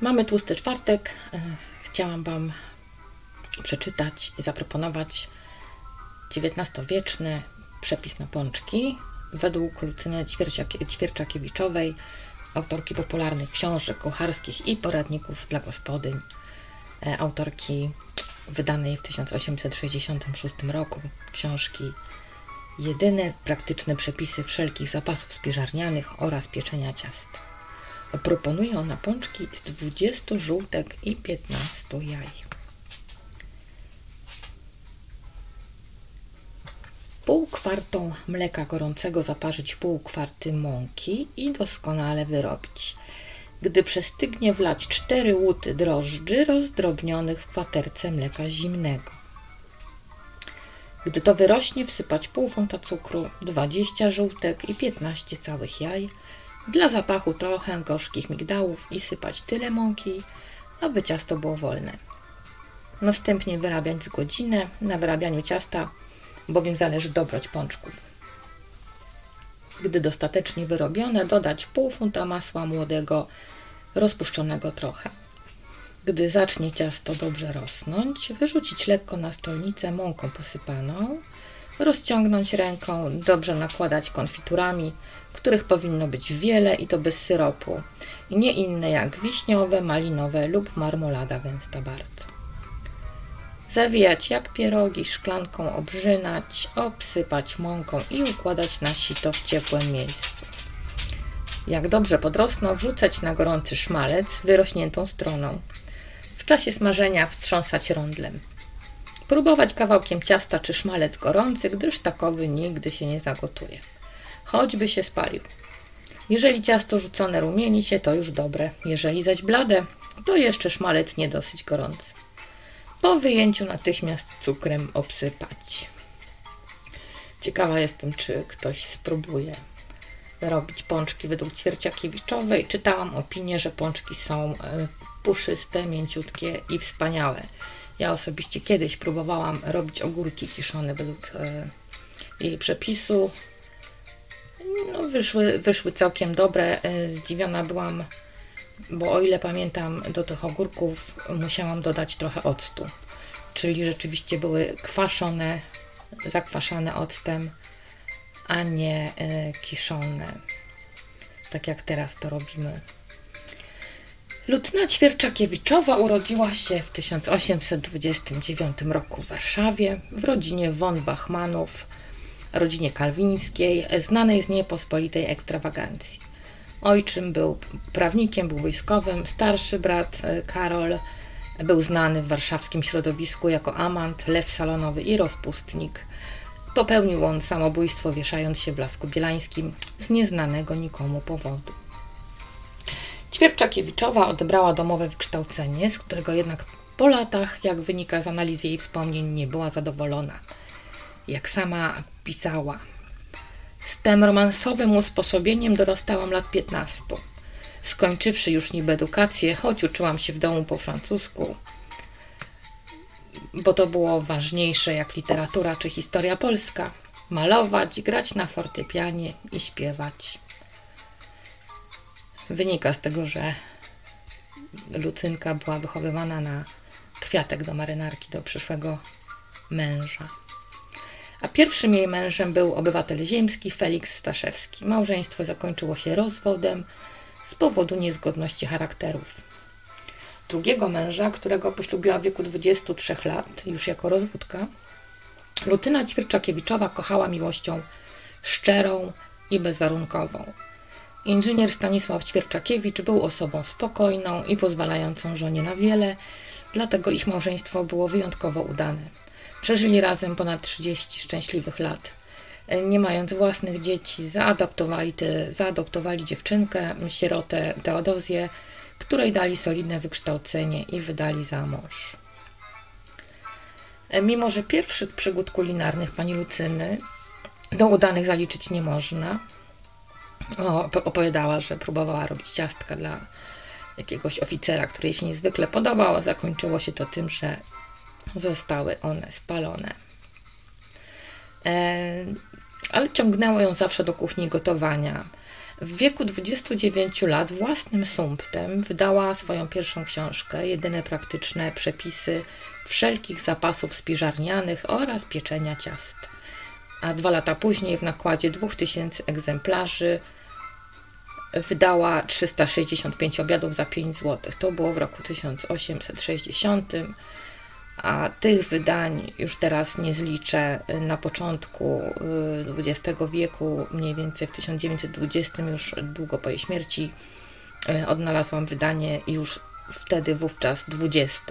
Mamy tłusty czwartek. E, chciałam Wam przeczytać i zaproponować XIX-wieczny przepis na pączki według Lucyny Ćwierczakiewiczowej, autorki popularnych książek kucharskich i poradników dla gospodyń, e, autorki wydanej w 1866 roku książki Jedyne praktyczne przepisy wszelkich zapasów spiżarnianych oraz pieczenia ciast. Proponuje ona pączki z 20 żółtek i 15 jaj. Pół kwartą mleka gorącego zaparzyć pół kwarty mąki i doskonale wyrobić. Gdy przestygnie wlać 4 łuty drożdży rozdrobnionych w kwaterce mleka zimnego. Gdy to wyrośnie, wsypać pół funta cukru, 20 żółtek i 15 całych jaj, dla zapachu trochę gorzkich migdałów i sypać tyle mąki, aby ciasto było wolne. Następnie wyrabiać z godzinę na wyrabianiu ciasta, bowiem zależy dobroć pączków. Gdy dostatecznie wyrobione, dodać pół funta masła młodego, rozpuszczonego trochę. Gdy zacznie ciasto dobrze rosnąć, wyrzucić lekko na stolnicę mąką posypaną, rozciągnąć ręką, dobrze nakładać konfiturami, których powinno być wiele i to bez syropu, nie inne jak wiśniowe, malinowe lub marmolada gęsta bardzo. Zawijać jak pierogi, szklanką obrzynać, obsypać mąką i układać na sito w ciepłym miejscu. Jak dobrze podrosną, wrzucać na gorący szmalec wyrośniętą stroną. W czasie smażenia wstrząsać rondlem. Próbować kawałkiem ciasta czy szmalec gorący, gdyż takowy nigdy się nie zagotuje. Choćby się spalił. Jeżeli ciasto rzucone rumieni się, to już dobre. Jeżeli zaś blade, to jeszcze szmalec nie dosyć gorący. Po wyjęciu natychmiast cukrem obsypać. Ciekawa jestem, czy ktoś spróbuje robić pączki według Ćwierciakiewiczowej. Czytałam opinię, że pączki są e, puszyste, mięciutkie i wspaniałe. Ja osobiście kiedyś próbowałam robić ogórki kiszone według e, jej przepisu. No, wyszły, wyszły całkiem dobre. E, zdziwiona byłam, bo o ile pamiętam, do tych ogórków musiałam dodać trochę octu. Czyli rzeczywiście były kwaszone, zakwaszane octem, a nie e, kiszone. Tak jak teraz to robimy. Ludna Ćwierczakiewiczowa urodziła się w 1829 roku w Warszawie w rodzinie von Bachmanów, rodzinie kalwińskiej, znanej z niepospolitej ekstrawagancji. Ojczym był prawnikiem, był wojskowym, starszy brat e, Karol był znany w warszawskim środowisku jako amant, lew salonowy i rozpustnik. Popełnił on samobójstwo wieszając się w Lasku Bielańskim z nieznanego nikomu powodu. Ćwierczakiewiczowa odebrała domowe wykształcenie, z którego jednak po latach, jak wynika z analizy jej wspomnień, nie była zadowolona. Jak sama pisała, z tym romansowym usposobieniem dorastałam lat 15. Skończywszy już niby edukację, choć uczyłam się w domu po francusku, bo to było ważniejsze jak literatura czy historia polska. Malować, grać na fortepianie i śpiewać. Wynika z tego, że Lucynka była wychowywana na kwiatek do marynarki do przyszłego męża. A pierwszym jej mężem był obywatel ziemski Felix Staszewski. Małżeństwo zakończyło się rozwodem z powodu niezgodności charakterów. Drugiego męża, którego poślubiła w wieku 23 lat, już jako rozwódka, Lutyna Ćwierczakiewiczowa kochała miłością szczerą i bezwarunkową. Inżynier Stanisław Ćwierczakiewicz był osobą spokojną i pozwalającą żonie na wiele, dlatego ich małżeństwo było wyjątkowo udane. Przeżyli razem ponad 30 szczęśliwych lat. Nie mając własnych dzieci, zaadoptowali, te, zaadoptowali dziewczynkę, sierotę Teodozję, której dali solidne wykształcenie i wydali za mąż. Mimo, że pierwszych przygód kulinarnych pani Lucyny do udanych zaliczyć nie można, opowiadała, że próbowała robić ciastka dla jakiegoś oficera, który jej się niezwykle podobał. Zakończyło się to tym, że zostały one spalone. E, ale ciągnęło ją zawsze do kuchni gotowania. W wieku 29 lat własnym sumptem wydała swoją pierwszą książkę, jedyne praktyczne przepisy wszelkich zapasów spiżarnianych oraz pieczenia ciast. A dwa lata później w nakładzie 2000 egzemplarzy wydała 365 obiadów za 5 zł. To było w roku 1860 a tych wydań już teraz nie zliczę. Na początku XX y, wieku, mniej więcej w 1920, już długo po jej śmierci, y, odnalazłam wydanie już wtedy wówczas 20.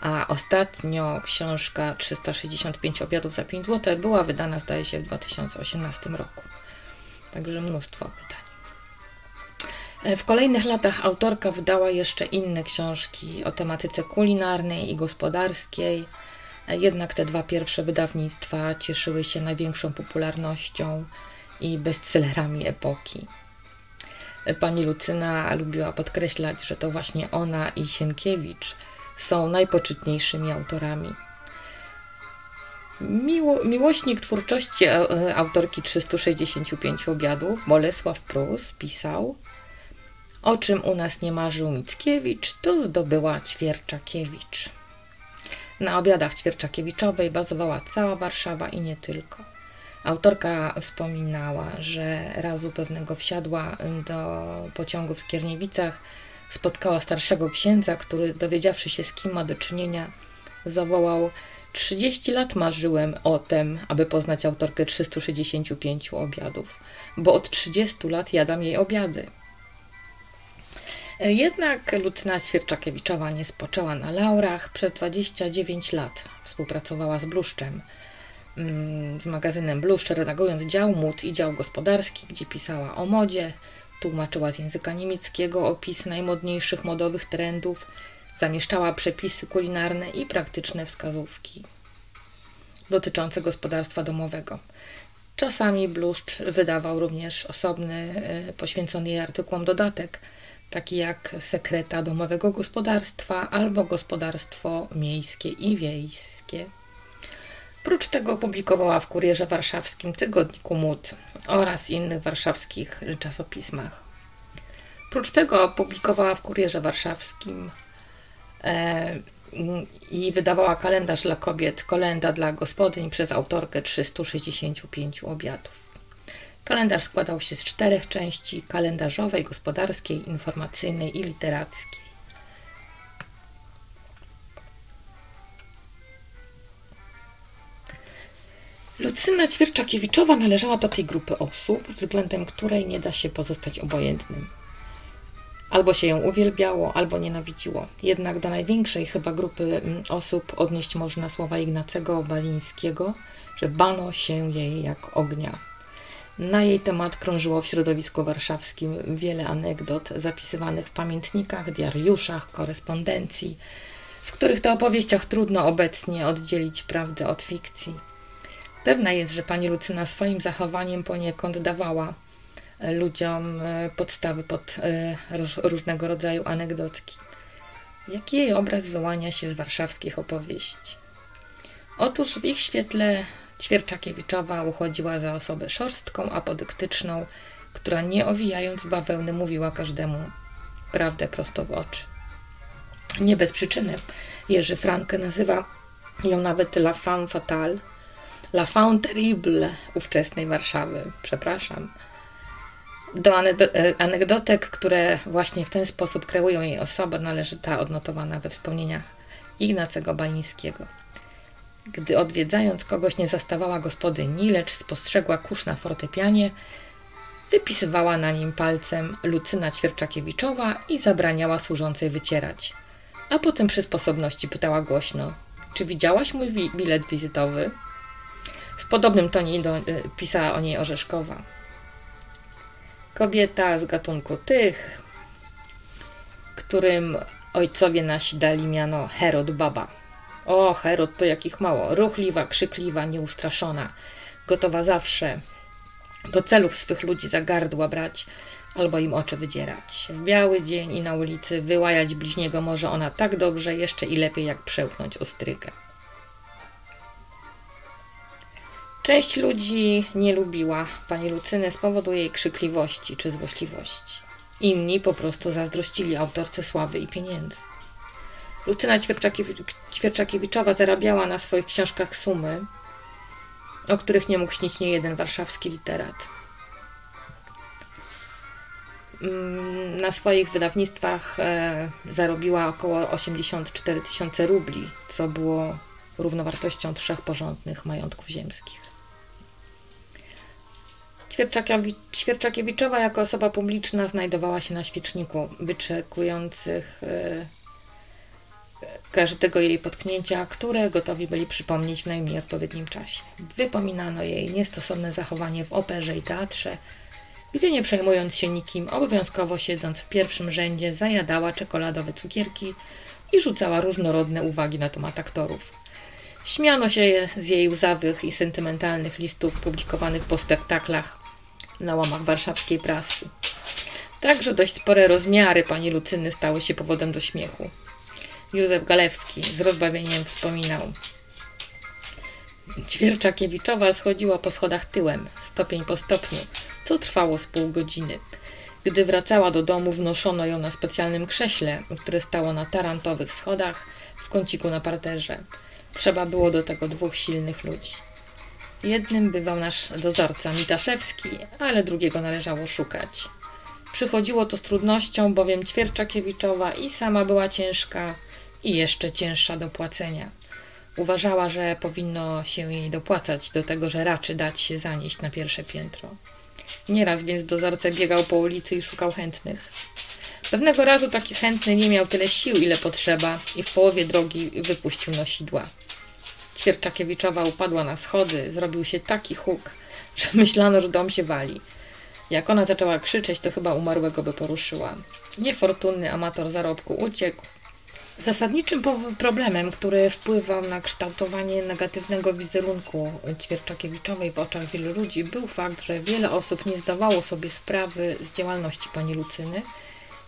A ostatnio książka 365 obiadów za 5 zł była wydana, zdaje się, w 2018 roku. Także mnóstwo wydań. E, w kolejnych latach autorka wydała jeszcze inne książki o tematyce kulinarnej i gospodarskiej. E, jednak te dwa pierwsze wydawnictwa cieszyły się największą popularnością i bestsellerami epoki. E, pani Lucyna lubiła podkreślać, że to właśnie ona i Sienkiewicz są najpoczytniejszymi autorami. Miło, miłośnik twórczości autorki 365 obiadów, Bolesław Prus, pisał – o czym u nas nie marzył Mickiewicz, to zdobyła Ćwierczakiewicz. Na obiadach Ćwierczakiewiczowej bazowała cała Warszawa i nie tylko. Autorka wspominała, że razu pewnego wsiadła do pociągu w Skierniewicach, spotkała starszego księdza, który dowiedziawszy się z kim ma do czynienia, zawołał 30 lat marzyłem o tym, aby poznać autorkę 365 obiadów, bo od 30 lat jadam jej obiady. Jednak Lucyna Świerczakiewiczowa nie spoczęła na laurach. Przez 29 lat współpracowała z Bluszczem, mm, z magazynem Bluszcz, redagując dział mód i dział gospodarski, gdzie pisała o modzie, tłumaczyła z języka niemieckiego opis najmodniejszych modowych trendów, zamieszczała przepisy kulinarne i praktyczne wskazówki dotyczące gospodarstwa domowego. Czasami Bluszcz wydawał również osobny, e, poświęcony jej artykułom dodatek – taki jak sekreta domowego gospodarstwa albo gospodarstwo miejskie i wiejskie. Prócz tego publikowała w Kurierze Warszawskim Tygodniku Mód oraz innych warszawskich czasopismach. Prócz tego publikowała w Kurierze Warszawskim e, i wydawała kalendarz dla kobiet, kolenda dla gospodyń przez autorkę 365 obiadów. Kalendarz składał się z czterech części: kalendarzowej, gospodarskiej, informacyjnej i literackiej. Lucyna Ćwierczakiewiczowa należała do tej grupy osób, względem której nie da się pozostać obojętnym. Albo się ją uwielbiało, albo nienawidziło. Jednak do największej chyba grupy mm, osób odnieść można słowa Ignacego Balińskiego, że bano się jej jak ognia. Na jej temat krążyło w środowisku warszawskim wiele anegdot zapisywanych w pamiętnikach, diariuszach, korespondencji, w których to opowieściach trudno obecnie oddzielić prawdę od fikcji. Pewna jest, że pani Lucyna swoim zachowaniem poniekąd dawała e, ludziom e, podstawy pod e, różnego rodzaju anegdotki. Jaki jej obraz wyłania się z warszawskich opowieści? Otóż w ich świetle Ćwierczakiewiczowa uchodziła za osobę szorstką, apodyktyczną, która nie owijając bawełny mówiła każdemu prawdę prosto w oczy. Nie bez przyczyny Jerzy Franke nazywa ją nawet la femme fatale, la femme terrible ówczesnej Warszawy. Przepraszam. Do anegdotek, które właśnie w ten sposób kreują jej osobę, należy ta odnotowana we wspomnieniach Ignacego Balińskiego. Gdy odwiedzając kogoś nie zastawała gospodyni, lecz spostrzegła kurz na fortepianie, wypisywała na nim palcem Lucyna Ćwierczakiewiczowa i zabraniała służącej wycierać. A potem przy sposobności pytała głośno, czy widziałaś mój bilet wizytowy? W podobnym tonie do, y, pisała o niej Orzeszkowa. Kobieta z gatunku tych, którym ojcowie nasi dali miano Herod Baba. O, Herod to jakich mało. Ruchliwa, krzykliwa, nieustraszona. Gotowa zawsze do celów swych ludzi za gardła brać albo im oczy wydzierać. W biały dzień i na ulicy wyłajać bliźniego może ona tak dobrze, jeszcze i lepiej jak przełknąć ostrykę. Część ludzi nie lubiła pani Lucyny z powodu jej krzykliwości czy złośliwości. Inni po prostu zazdrościli autorce sławy i pieniędzy. Lucyna Ćwierczakiewiczowa zarabiała na swoich książkach sumy, o których nie mógł śnić jeden warszawski literat. Mm, na swoich wydawnictwach e, zarobiła około 84 tysiące rubli, co było równowartością trzech porządnych majątków ziemskich. Ćwierczakiewiczowa jako osoba publiczna znajdowała się na świeczniku wyczekujących e, każdego jej potknięcia, które gotowi byli przypomnieć w najmniej odpowiednim czasie. Wypominano jej niestosowne zachowanie w operze i teatrze, gdzie nie przejmując się nikim, obowiązkowo siedząc w pierwszym rzędzie, zajadała czekoladowe cukierki i rzucała różnorodne uwagi na temat aktorów. Śmiano się z jej łzawych i sentymentalnych listów publikowanych po spektaklach na łamach warszawskiej prasy. Także dość spore rozmiary pani Lucyny stały się powodem do śmiechu. Józef Galewski z rozbawieniem wspominał. Ćwierczakiewiczowa schodziła po schodach tyłem, stopień po stopniu, co trwało z pół godziny. Gdy wracała do domu, wnoszono ją na specjalnym krześle, które stało na tarantowych schodach w kąciku na parterze. Trzeba było do tego dwóch silnych ludzi. Jednym bywał nasz dozorca Mitaszewski, ale drugiego należało szukać. Przychodziło to z trudnością, bowiem Ćwierczakiewiczowa i sama była ciężka, i jeszcze cięższa do płacenia. Uważała, że powinno się jej dopłacać do tego, że raczy dać się zanieść na pierwsze piętro. Nieraz więc dozorca biegał po ulicy i szukał chętnych. Pewnego razu taki chętny nie miał tyle sił, ile potrzeba i w połowie drogi wypuścił nosidła. Ćwierczakiewiczowa upadła na schody, zrobił się taki huk, że myślano, że dom się wali. Jak ona zaczęła krzyczeć, to chyba umarłego by poruszyła. Niefortunny amator zarobku uciekł, Zasadniczym problemem, który wpływał na kształtowanie negatywnego wizerunku Ćwierczakiewiczowej w oczach wielu ludzi, był fakt, że wiele osób nie zdawało sobie sprawy z działalności pani Lucyny,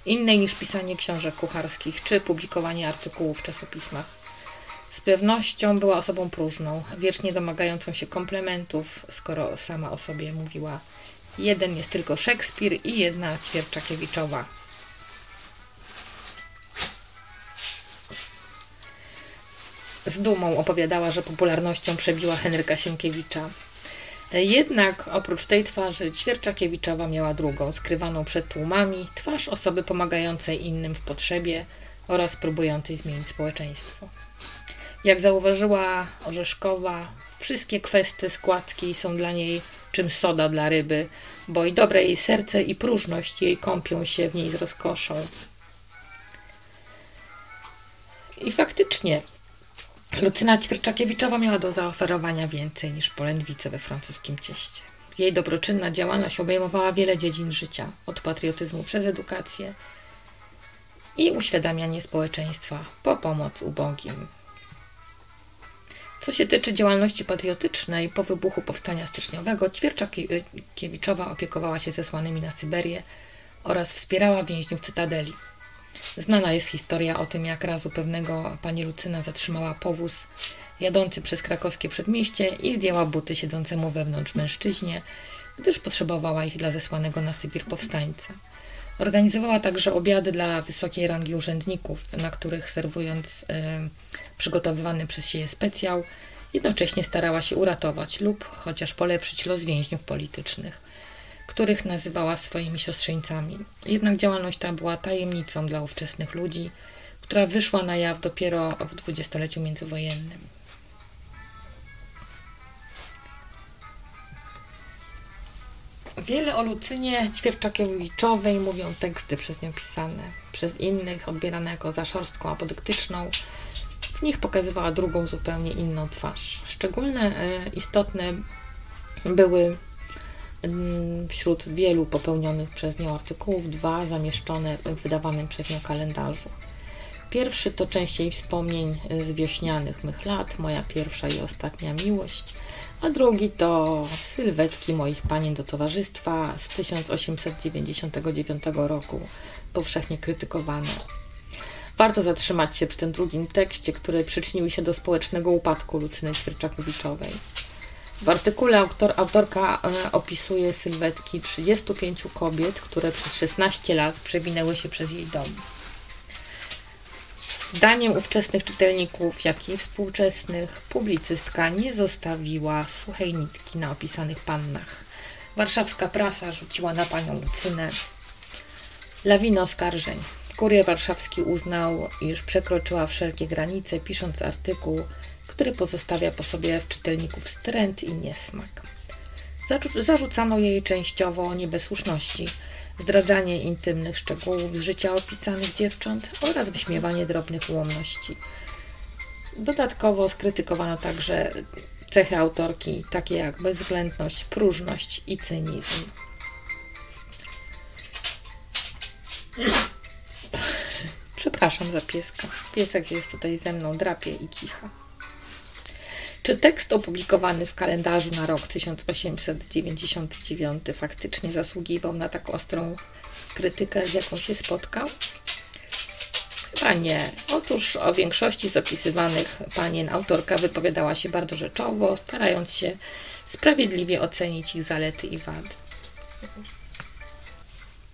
innej niż pisanie książek kucharskich czy publikowanie artykułów w czasopismach. Z pewnością była osobą próżną, wiecznie domagającą się komplementów, skoro sama o sobie mówiła. Jeden jest tylko Szekspir i jedna Ćwierczakiewiczowa. z dumą opowiadała, że popularnością przebiła Henryka Sienkiewicza. Jednak oprócz tej twarzy Ćwierczakiewiczowa miała drugą, skrywaną przed tłumami, twarz osoby pomagającej innym w potrzebie oraz próbującej zmienić społeczeństwo. Jak zauważyła Orzeszkowa, wszystkie kwestie składki są dla niej czym soda dla ryby, bo i dobre jej serce i próżność jej kąpią się w niej z rozkoszą. I faktycznie Lucyna Ćwierczakiewiczowa miała do zaoferowania więcej niż polędwice we francuskim cieście. Jej dobroczynna działalność obejmowała wiele dziedzin życia, od patriotyzmu przez edukację i uświadamianie społeczeństwa po pomoc ubogim. Co się tyczy działalności patriotycznej, po wybuchu powstania styczniowego Ćwierczakiewiczowa opiekowała się zesłanymi na Syberię oraz wspierała więźniów Cytadeli. Znana jest historia o tym, jak razu pewnego pani Lucyna zatrzymała powóz jadący przez krakowskie przedmieście i zdjęła buty siedzącemu wewnątrz mężczyźnie, gdyż potrzebowała ich dla zesłanego na Sybir powstańca. Organizowała także obiady dla wysokiej rangi urzędników, na których serwując e, przygotowywany przez siebie specjał, jednocześnie starała się uratować lub chociaż polepszyć los więźniów politycznych których nazywała swoimi siostrzeńcami. Jednak działalność ta była tajemnicą dla ówczesnych ludzi, która wyszła na jaw dopiero w dwudziestoleciu międzywojennym. Wiele o Lucynie Ćwierczakiewiczowej mówią teksty przez nią pisane, przez innych odbierane jako za szorstką apodyktyczną. W nich pokazywała drugą, zupełnie inną twarz. Szczególne, e, istotne były wśród wielu popełnionych przez nią artykułów dwa zamieszczone w wydawanym przez nią kalendarzu. Pierwszy to częściej wspomnień z wiośnianych mych lat, moja pierwsza i ostatnia miłość, a drugi to sylwetki moich panien do towarzystwa z 1899 roku, powszechnie krytykowane. Warto zatrzymać się przy tym drugim tekście, który przyczynił się do społecznego upadku Lucyny Świerczakowiczowej. W artykule autor, autorka e, opisuje sylwetki 35 kobiet, które przez 16 lat przewinęły się przez jej dom. Zdaniem ówczesnych czytelników, jak i współczesnych, publicystka nie zostawiła suchej nitki na opisanych pannach. Warszawska prasa rzuciła na panią Lucynę lawinę oskarżeń. Kurier warszawski uznał, iż przekroczyła wszelkie granice, pisząc artykuł, który pozostawia po sobie w czytelników wstręt i niesmak. Zarzucano jej częściowo niebesłuszności, zdradzanie intymnych szczegółów z życia opisanych dziewcząt oraz wyśmiewanie drobnych ułomności. Dodatkowo skrytykowano także cechy autorki, takie jak bezwzględność, próżność i cynizm. Przepraszam za pieska. Piesek jest tutaj ze mną, drapie i kicha. Czy tekst opublikowany w kalendarzu na rok 1899 faktycznie zasługiwał na tak ostrą krytykę, z jaką się spotkał? Chyba nie. Otóż o większości zapisywanych panien autorka wypowiadała się bardzo rzeczowo, starając się sprawiedliwie ocenić ich zalety i wady.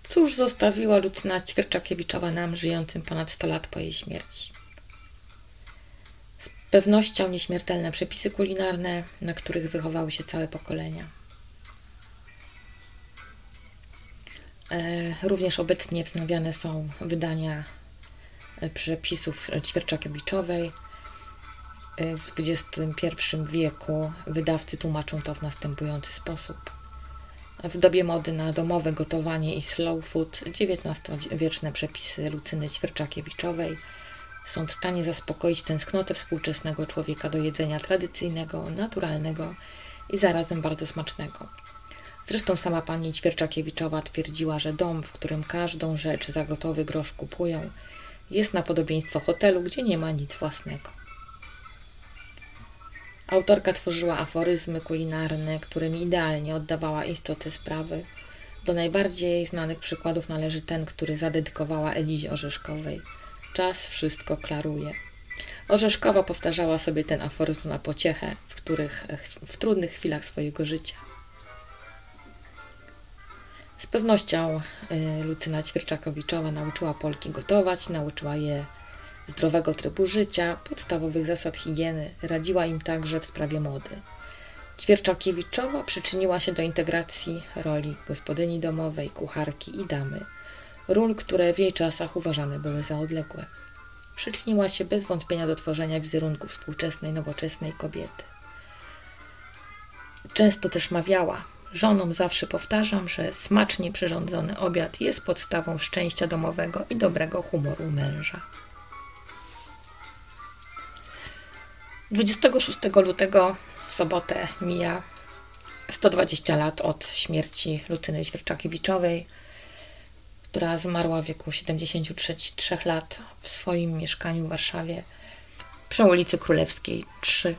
Cóż zostawiła Lucyna Ćwierczakiewiczowa nam, żyjącym ponad 100 lat po jej śmierci? Pewnością nieśmiertelne przepisy kulinarne, na których wychowały się całe pokolenia. E, również obecnie wznawiane są wydania e, przepisów Ćwierczakiewiczowej. E, w XXI wieku wydawcy tłumaczą to w następujący sposób. W dobie mody na domowe gotowanie i slow food XIX-wieczne przepisy Lucyny Ćwierczakiewiczowej są w stanie zaspokoić tęsknotę współczesnego człowieka do jedzenia tradycyjnego, naturalnego i zarazem bardzo smacznego. Zresztą sama pani Ćwierczakiewiczowa twierdziła, że dom, w którym każdą rzecz za gotowy grosz kupują, jest na podobieństwo hotelu, gdzie nie ma nic własnego. Autorka tworzyła aforyzmy kulinarne, którymi idealnie oddawała istotę sprawy. Do najbardziej znanych przykładów należy ten, który zadedykowała Elizie Orzeszkowej. Czas wszystko klaruje. Orzeszkowa powtarzała sobie ten aforyzm na pociechę, w, których, w trudnych chwilach swojego życia. Z pewnością y, Lucyna Ćwierczakowiczowa nauczyła Polki gotować, nauczyła je zdrowego trybu życia, podstawowych zasad higieny, radziła im także w sprawie mody. Ćwierczakiewiczowa przyczyniła się do integracji roli gospodyni domowej, kucharki i damy, ról, które w jej czasach uważane były za odległe. Przyczyniła się bez wątpienia do tworzenia wizerunku współczesnej, nowoczesnej kobiety. Często też mawiała, żonom zawsze powtarzam, że smacznie przyrządzony obiad jest podstawą szczęścia domowego i dobrego humoru męża. 26 lutego w sobotę mija 120 lat od śmierci Lucyny Świerczakiewiczowej, która zmarła w wieku 73 lat w swoim mieszkaniu w Warszawie przy ulicy Królewskiej 3.